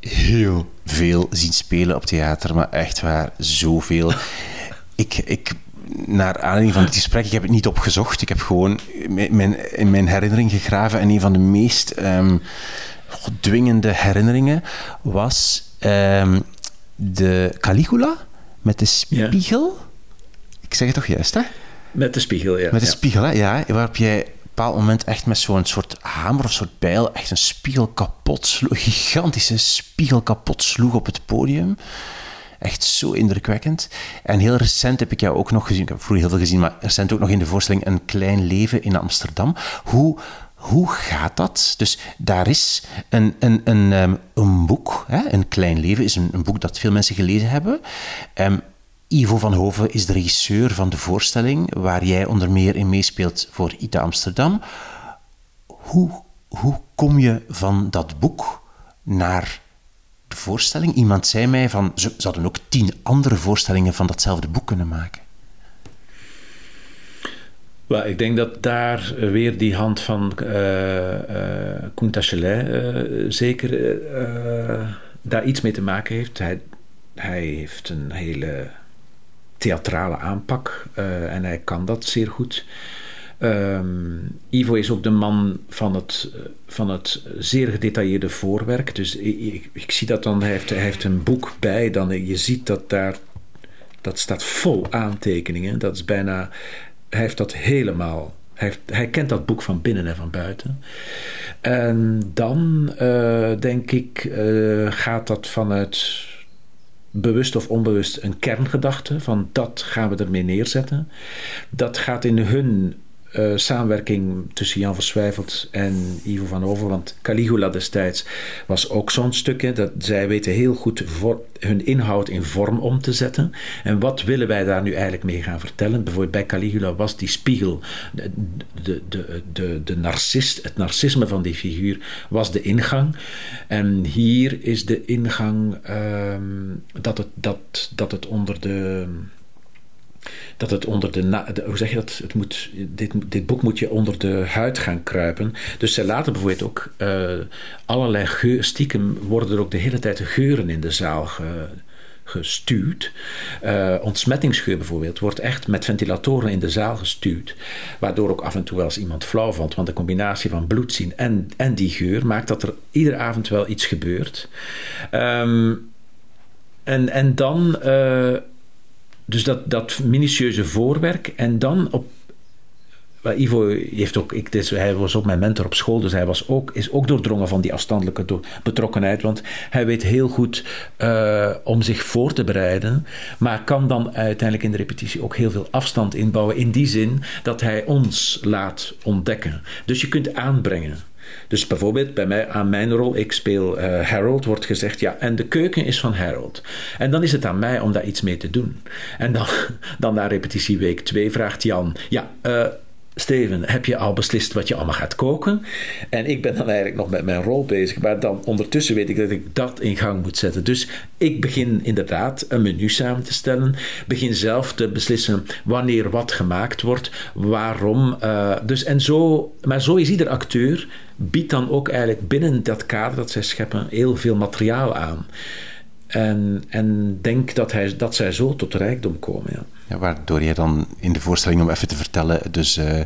heel veel zien spelen op theater, maar echt waar, zoveel. ik, ik, naar aanleiding van dit gesprek, ik heb het niet opgezocht. Ik heb gewoon mijn, in mijn herinnering gegraven. En een van de meest ehm, dwingende herinneringen was ehm, de Caligula met de spiegel. Ik zeg het toch juist, hè? Met de spiegel, ja. Met ja. spiegel, hè? Ja, waarop jij op een bepaald moment echt met zo'n soort hamer of soort bijl echt een spiegel kapot sloeg. Gigantische spiegel kapot sloeg op het podium. Echt zo indrukwekkend. En heel recent heb ik jou ook nog gezien, ik heb vroeger heel veel gezien, maar recent ook nog in de voorstelling Een Klein Leven in Amsterdam. Hoe, hoe gaat dat? Dus daar is een, een, een, ehm, een boek, hè? Een Klein Leven is een, een boek dat veel mensen gelezen hebben. Ehm, Ivo van Hoven is de regisseur van de voorstelling, waar jij onder meer in meespeelt voor ITA Amsterdam. Hoe, hoe kom je van dat boek naar de voorstelling? Iemand zei mij van, ze zouden ook tien andere voorstellingen van datzelfde boek kunnen maken. Wel, ik denk dat daar eh, weer die hand van eh Koen Tachelet zeker daar iets mee te maken heeft. Hij, hij heeft een hele theatrale aanpak en hij kan dat zeer goed. Ehm, Ivo is ook de man van het, van het zeer gedetailleerde voorwerk. Dus ik, ik, ik zie dat dan, hij heeft, hij heeft een boek bij. Dan, je ziet dat daar, dat staat vol aantekeningen. Dat is bijna, hij heeft dat helemaal, hij, heeft, hij kent dat boek van binnen en van buiten. En dan eh, denk ik, eh, gaat dat vanuit bewust of onbewust een kerngedachte van dat gaan we ermee neerzetten. Dat gaat in hun eh, samenwerking tussen Jan Verswijfeld en Ivo van Over, want Caligula destijds was ook zo'n stukje dat zij weten heel goed voor, hun inhoud in vorm om te zetten. En wat willen wij daar nu eigenlijk mee gaan vertellen? Bijvoorbeeld bij Caligula was die spiegel, de, de, de, de, de narcist, het narcisme van die figuur was de ingang. En hier is de ingang ehm, dat, het, dat, dat het onder de dat het onder de, hoe zeg je dat? Het moet, dit, dit boek moet je onder de huid gaan kruipen. Dus zij laten bijvoorbeeld ook eh, allerlei geur, stiekem worden er ook de hele tijd geuren in de zaal ge- gestuurd. Eh, ontsmettingsgeur bijvoorbeeld wordt echt met ventilatoren in de zaal gestuurd. Waardoor ook af en toe wel eens iemand flauw valt. Want de combinatie van bloed zien en, en die geur maakt dat er iedere avond wel iets gebeurt. Ehm, en, en dan, eh, dus dat, dat minutieuze voorwerk. En dan op. Ivo heeft ook, ik, dus hij was ook mijn mentor op school, dus hij was ook, is ook doordrongen van die afstandelijke betrokkenheid. Want hij weet heel goed eh, om zich voor te bereiden, maar kan dan uiteindelijk in de repetitie ook heel veel afstand inbouwen. In die zin dat hij ons laat ontdekken. Dus je kunt aanbrengen. Dus bijvoorbeeld bij mij, aan mijn rol, ik speel eh, Harold, wordt gezegd, ja, en de keuken is van Harold. En dan is het aan mij om daar iets mee te doen. En dan, dan na repetitieweek 2 vraagt Jan, ja, eh, Steven, heb je al beslist wat je allemaal gaat koken? En ik ben dan eigenlijk nog met mijn rol bezig, maar dan ondertussen weet ik dat ik dat in gang moet zetten. Dus ik begin inderdaad een menu samen te stellen, begin zelf te beslissen wanneer wat gemaakt wordt, waarom. eh, dus en zo, maar zo is ieder acteur, biedt dan ook eigenlijk binnen dat kader dat zij scheppen heel veel materiaal aan. En, en denk dat, hij, dat zij zo tot rijkdom komen. Ja. Ja, waardoor je dan in de voorstelling, om even te vertellen, dus eh,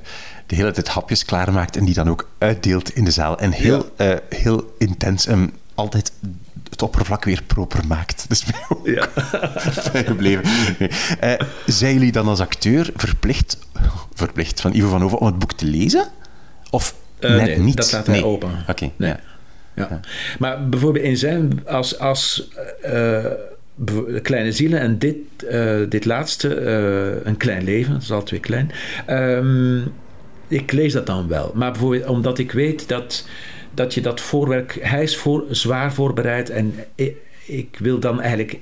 de hele tijd hapjes klaarmaakt en die dan ook uitdeelt in de zaal. En heel, eh, heel intens en altijd het oppervlak weer proper maakt. Dus Ja. bijgebleven. Nee. Eh, zijn jullie dan als acteur verplicht, verplicht van Ivo van Hoven om het boek te lezen? Of net nee, niet? dat laat hij Nee. open. Oké, ja. Ja. Maar bijvoorbeeld in zijn, als, als eh, bev- Kleine Zielen en dit, eh, dit laatste, eh, Een Klein Leven, dat is al twee klein. ehm, ik lees dat dan wel. Maar bijvoorbeeld omdat ik weet dat, dat je dat voorwerk, hij is voor, zwaar voorbereid en ik wil dan eigenlijk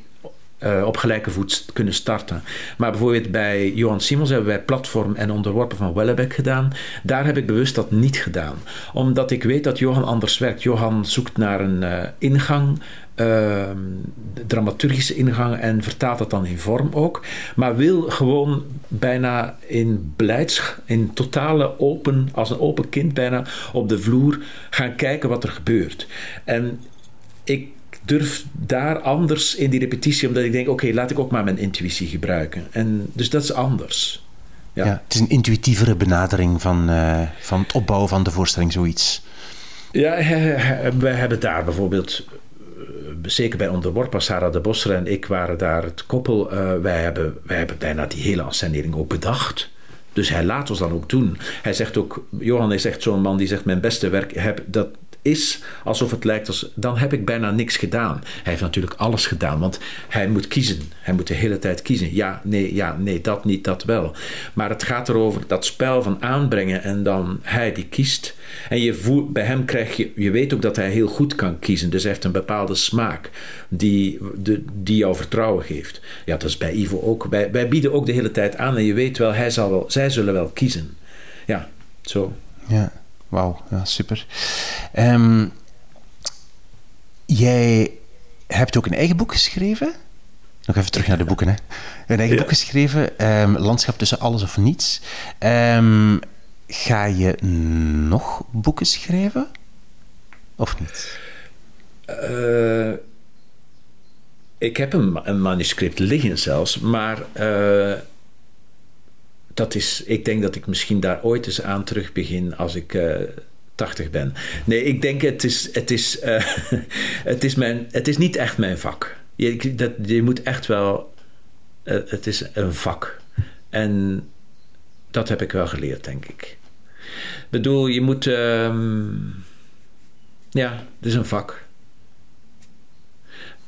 eh, op gelijke voet kunnen starten. Maar bijvoorbeeld bij Johan Simons hebben wij Platform en Onderworpen van Wellebeck gedaan. Daar heb ik bewust dat niet gedaan. Omdat ik weet dat Johan anders werkt. Johan zoekt naar een eh, ingang, eh, dramaturgische ingang en vertaalt dat dan in vorm ook. Maar wil gewoon bijna in blijdschap, in totale open, als een open kind bijna, op de vloer gaan kijken wat er gebeurt. En ik durf daar anders in die repetitie, omdat ik denk, oké, laat ik ook maar mijn intuïtie gebruiken. En, dus dat is anders. Ja. Ja. het is een intuïtievere benadering van, eh, van het opbouwen van de voorstelling, zoiets. Ja, wij hebben daar bijvoorbeeld, eh, zeker bij Onderworpen, Sarah de Bosser en ik waren daar het koppel. eh, wij, hebben, wij hebben bijna die hele ascenering ook bedacht. Dus hij laat ons dan ook doen. Hij zegt ook, Johan is echt zo'n man die zegt: Mijn beste werk heb, dat is alsof het lijkt als. Dan heb ik bijna niks gedaan. Hij heeft natuurlijk alles gedaan, want hij moet kiezen. Hij moet de hele tijd kiezen. Ja, nee, ja, nee, dat niet, dat wel. Maar het gaat erover dat spel van aanbrengen en dan hij die kiest. En je voelt, bij hem krijg je, je weet ook dat hij heel goed kan kiezen. Dus hij heeft een bepaalde smaak die, de, die jou vertrouwen geeft. Ja, dat is bij Ivo ook. Wij, wij bieden ook de hele tijd aan en je weet wel, hij zal wel, zij zullen wel kiezen. Ja, zo. Ja, wauw, ja, super. Ehm, jij hebt ook een eigen boek geschreven. Nog even terug naar de boeken, hè. Een eigen Ja. boek geschreven, ehm, Landschap tussen alles of niets. Ehm, ga je nog boeken schrijven? Of niet? Eh, ik heb een, een manuscript liggen zelfs, maar eh, dat is, ik denk dat ik misschien daar ooit eens aan terug begin als ik eh 80 ben. Nee, ik denk het is, het is, eh, het is, mijn, het is niet echt mijn vak. Je, dat, je moet echt wel, eh, het is een vak. En dat heb ik wel geleerd, denk ik. Ik bedoel, je moet, ehm, ja, het is een vak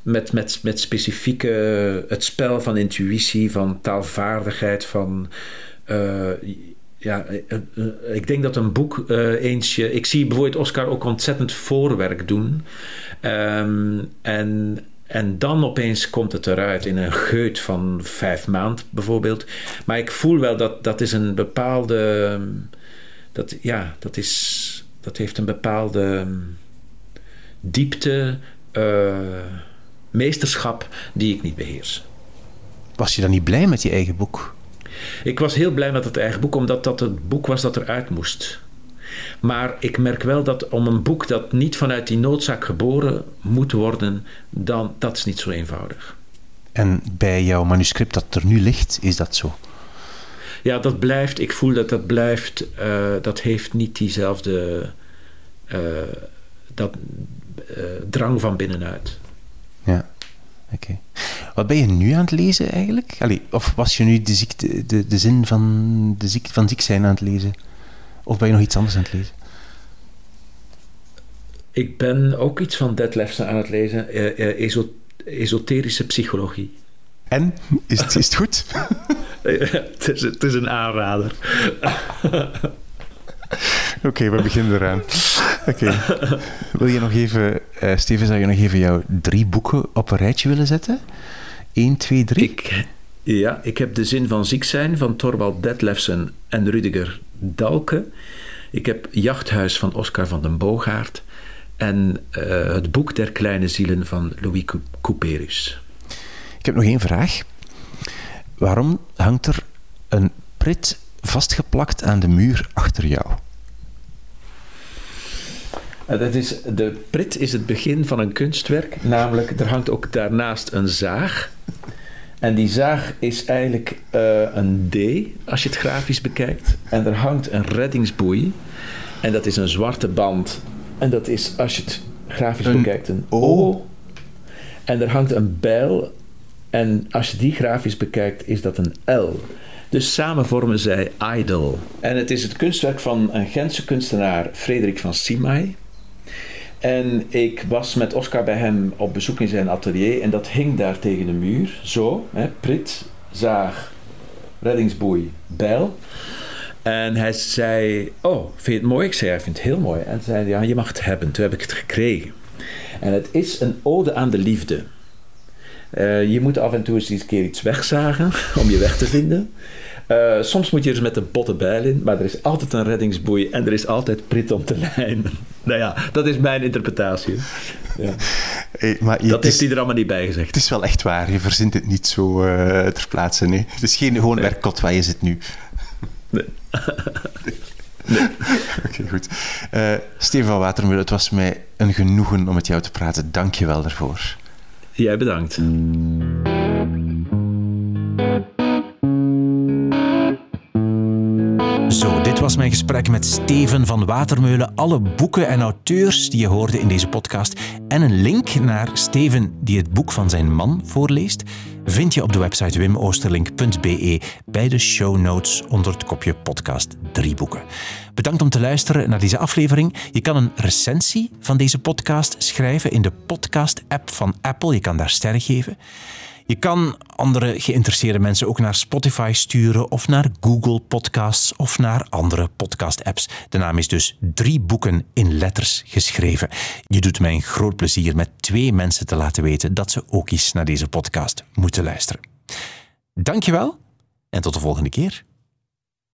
met, met, met specifieke het spel van intuïtie, van taalvaardigheid, van ja, eh, eh, ik denk dat een boek eh, eens je, ik zie bijvoorbeeld Oscar ook ontzettend voorwerk doen Ehm, en en dan opeens komt het eruit in een geut van vijf maand bijvoorbeeld. Maar ik voel wel dat dat is een bepaalde. Dat, ja, dat, is, dat heeft een bepaalde diepte, eh, meesterschap die ik niet beheers. Was je dan niet blij met je eigen boek? Ik was heel blij met het eigen boek, omdat dat het boek was dat eruit moest. Maar ik merk wel dat om een boek dat niet vanuit die noodzaak geboren moet worden, dan, dat is niet zo eenvoudig. En bij jouw manuscript dat er nu ligt, is dat zo? Ja, dat blijft, ik voel dat dat blijft, eh, dat heeft niet diezelfde eh, dat, eh, drang van binnenuit. Ja, Wat ben je nu aan het lezen eigenlijk? Allee, of was je nu de, ziekte, de, de zin van, de ziek, van ziek zijn aan het lezen? Of ben je nog iets anders aan het lezen? Ik ben ook iets van Dead Lefse aan het lezen, eh, eh, eso- esoterische psychologie. En? Is het, is het goed? het, is, het is een aanrader. Oké, we beginnen eraan. Oké. Wil je nog even, eh, Steven, zou je nog even jouw drie boeken op een rijtje willen zetten? 1, 2, 3? Ik, ja, ik heb De Zin van Ziek zijn van Thorvald Detlefsen en Rudiger Dalke. Ik heb Jachthuis van Oscar van den Boogaard. En eh, Het Boek der Kleine Zielen van Louis Cou- Couperus. Ik heb nog één vraag. Waarom hangt er een prit vastgeplakt aan de muur achter jou? Eh, Dat is, de prit is het begin van een kunstwerk, namelijk er hangt ook daarnaast een zaag. En die zaag is eigenlijk eh, een D, als je het grafisch bekijkt. En er hangt een reddingsboei. En dat is een zwarte band. En dat is, als je het grafisch Een bekijkt, een O. O. En er hangt een bijl. En als je die grafisch bekijkt, is dat een L. Dus samen vormen zij Idol. En het is het kunstwerk van een Gentse kunstenaar, Frederik van Simay. En ik was met Oscar bij hem op bezoek in zijn atelier en dat hing daar tegen de muur. Zo, hè, prit, zaag, reddingsboei, bijl. En hij zei, oh, vind je het mooi? Ik zei, hij vindt het heel mooi. En zei, ja, je mag het hebben. Toen heb ik het gekregen. En het is een ode aan de liefde. Eh, je moet af en toe eens een keer iets wegzagen om je weg te vinden. Eh, soms moet je er met een botte bijl in, maar er is altijd een reddingsboei en er is altijd prit om te lijnen. nou ja, dat is mijn interpretatie. Ja. Hey, maar je- Dat heeft is, hij er allemaal niet bij gezegd. het is wel echt waar. Je verzint het niet zo eh, ter plaatse. Nee. Het is geen gewoon werkkot waar je zit nu. Nee. Oké, goed. Eh Steven van Watermeulen, het was mij een genoegen om met jou te praten. Dank je wel daarvoor. Jij bedankt. Zo, dit was mijn gesprek met Steven van Watermeulen. Alle boeken en auteurs die je hoorde in deze podcast en een link naar Steven die het boek van zijn man voorleest, vind je op de website wimoosterlink.be bij de show notes onder het kopje podcast drie boeken. Bedankt om te luisteren naar deze aflevering. Je kan een recensie van deze podcast schrijven in de podcast-app van Apple. Je kan daar sterren geven. Je kan andere geïnteresseerde mensen ook naar Spotify sturen of naar Google Podcasts of naar andere podcast-apps. De naam is dus drie boeken in letters geschreven. Je doet mij een groot plezier met twee mensen te laten weten dat ze ook eens naar deze podcast moeten luisteren. Dankjewel en tot de volgende keer.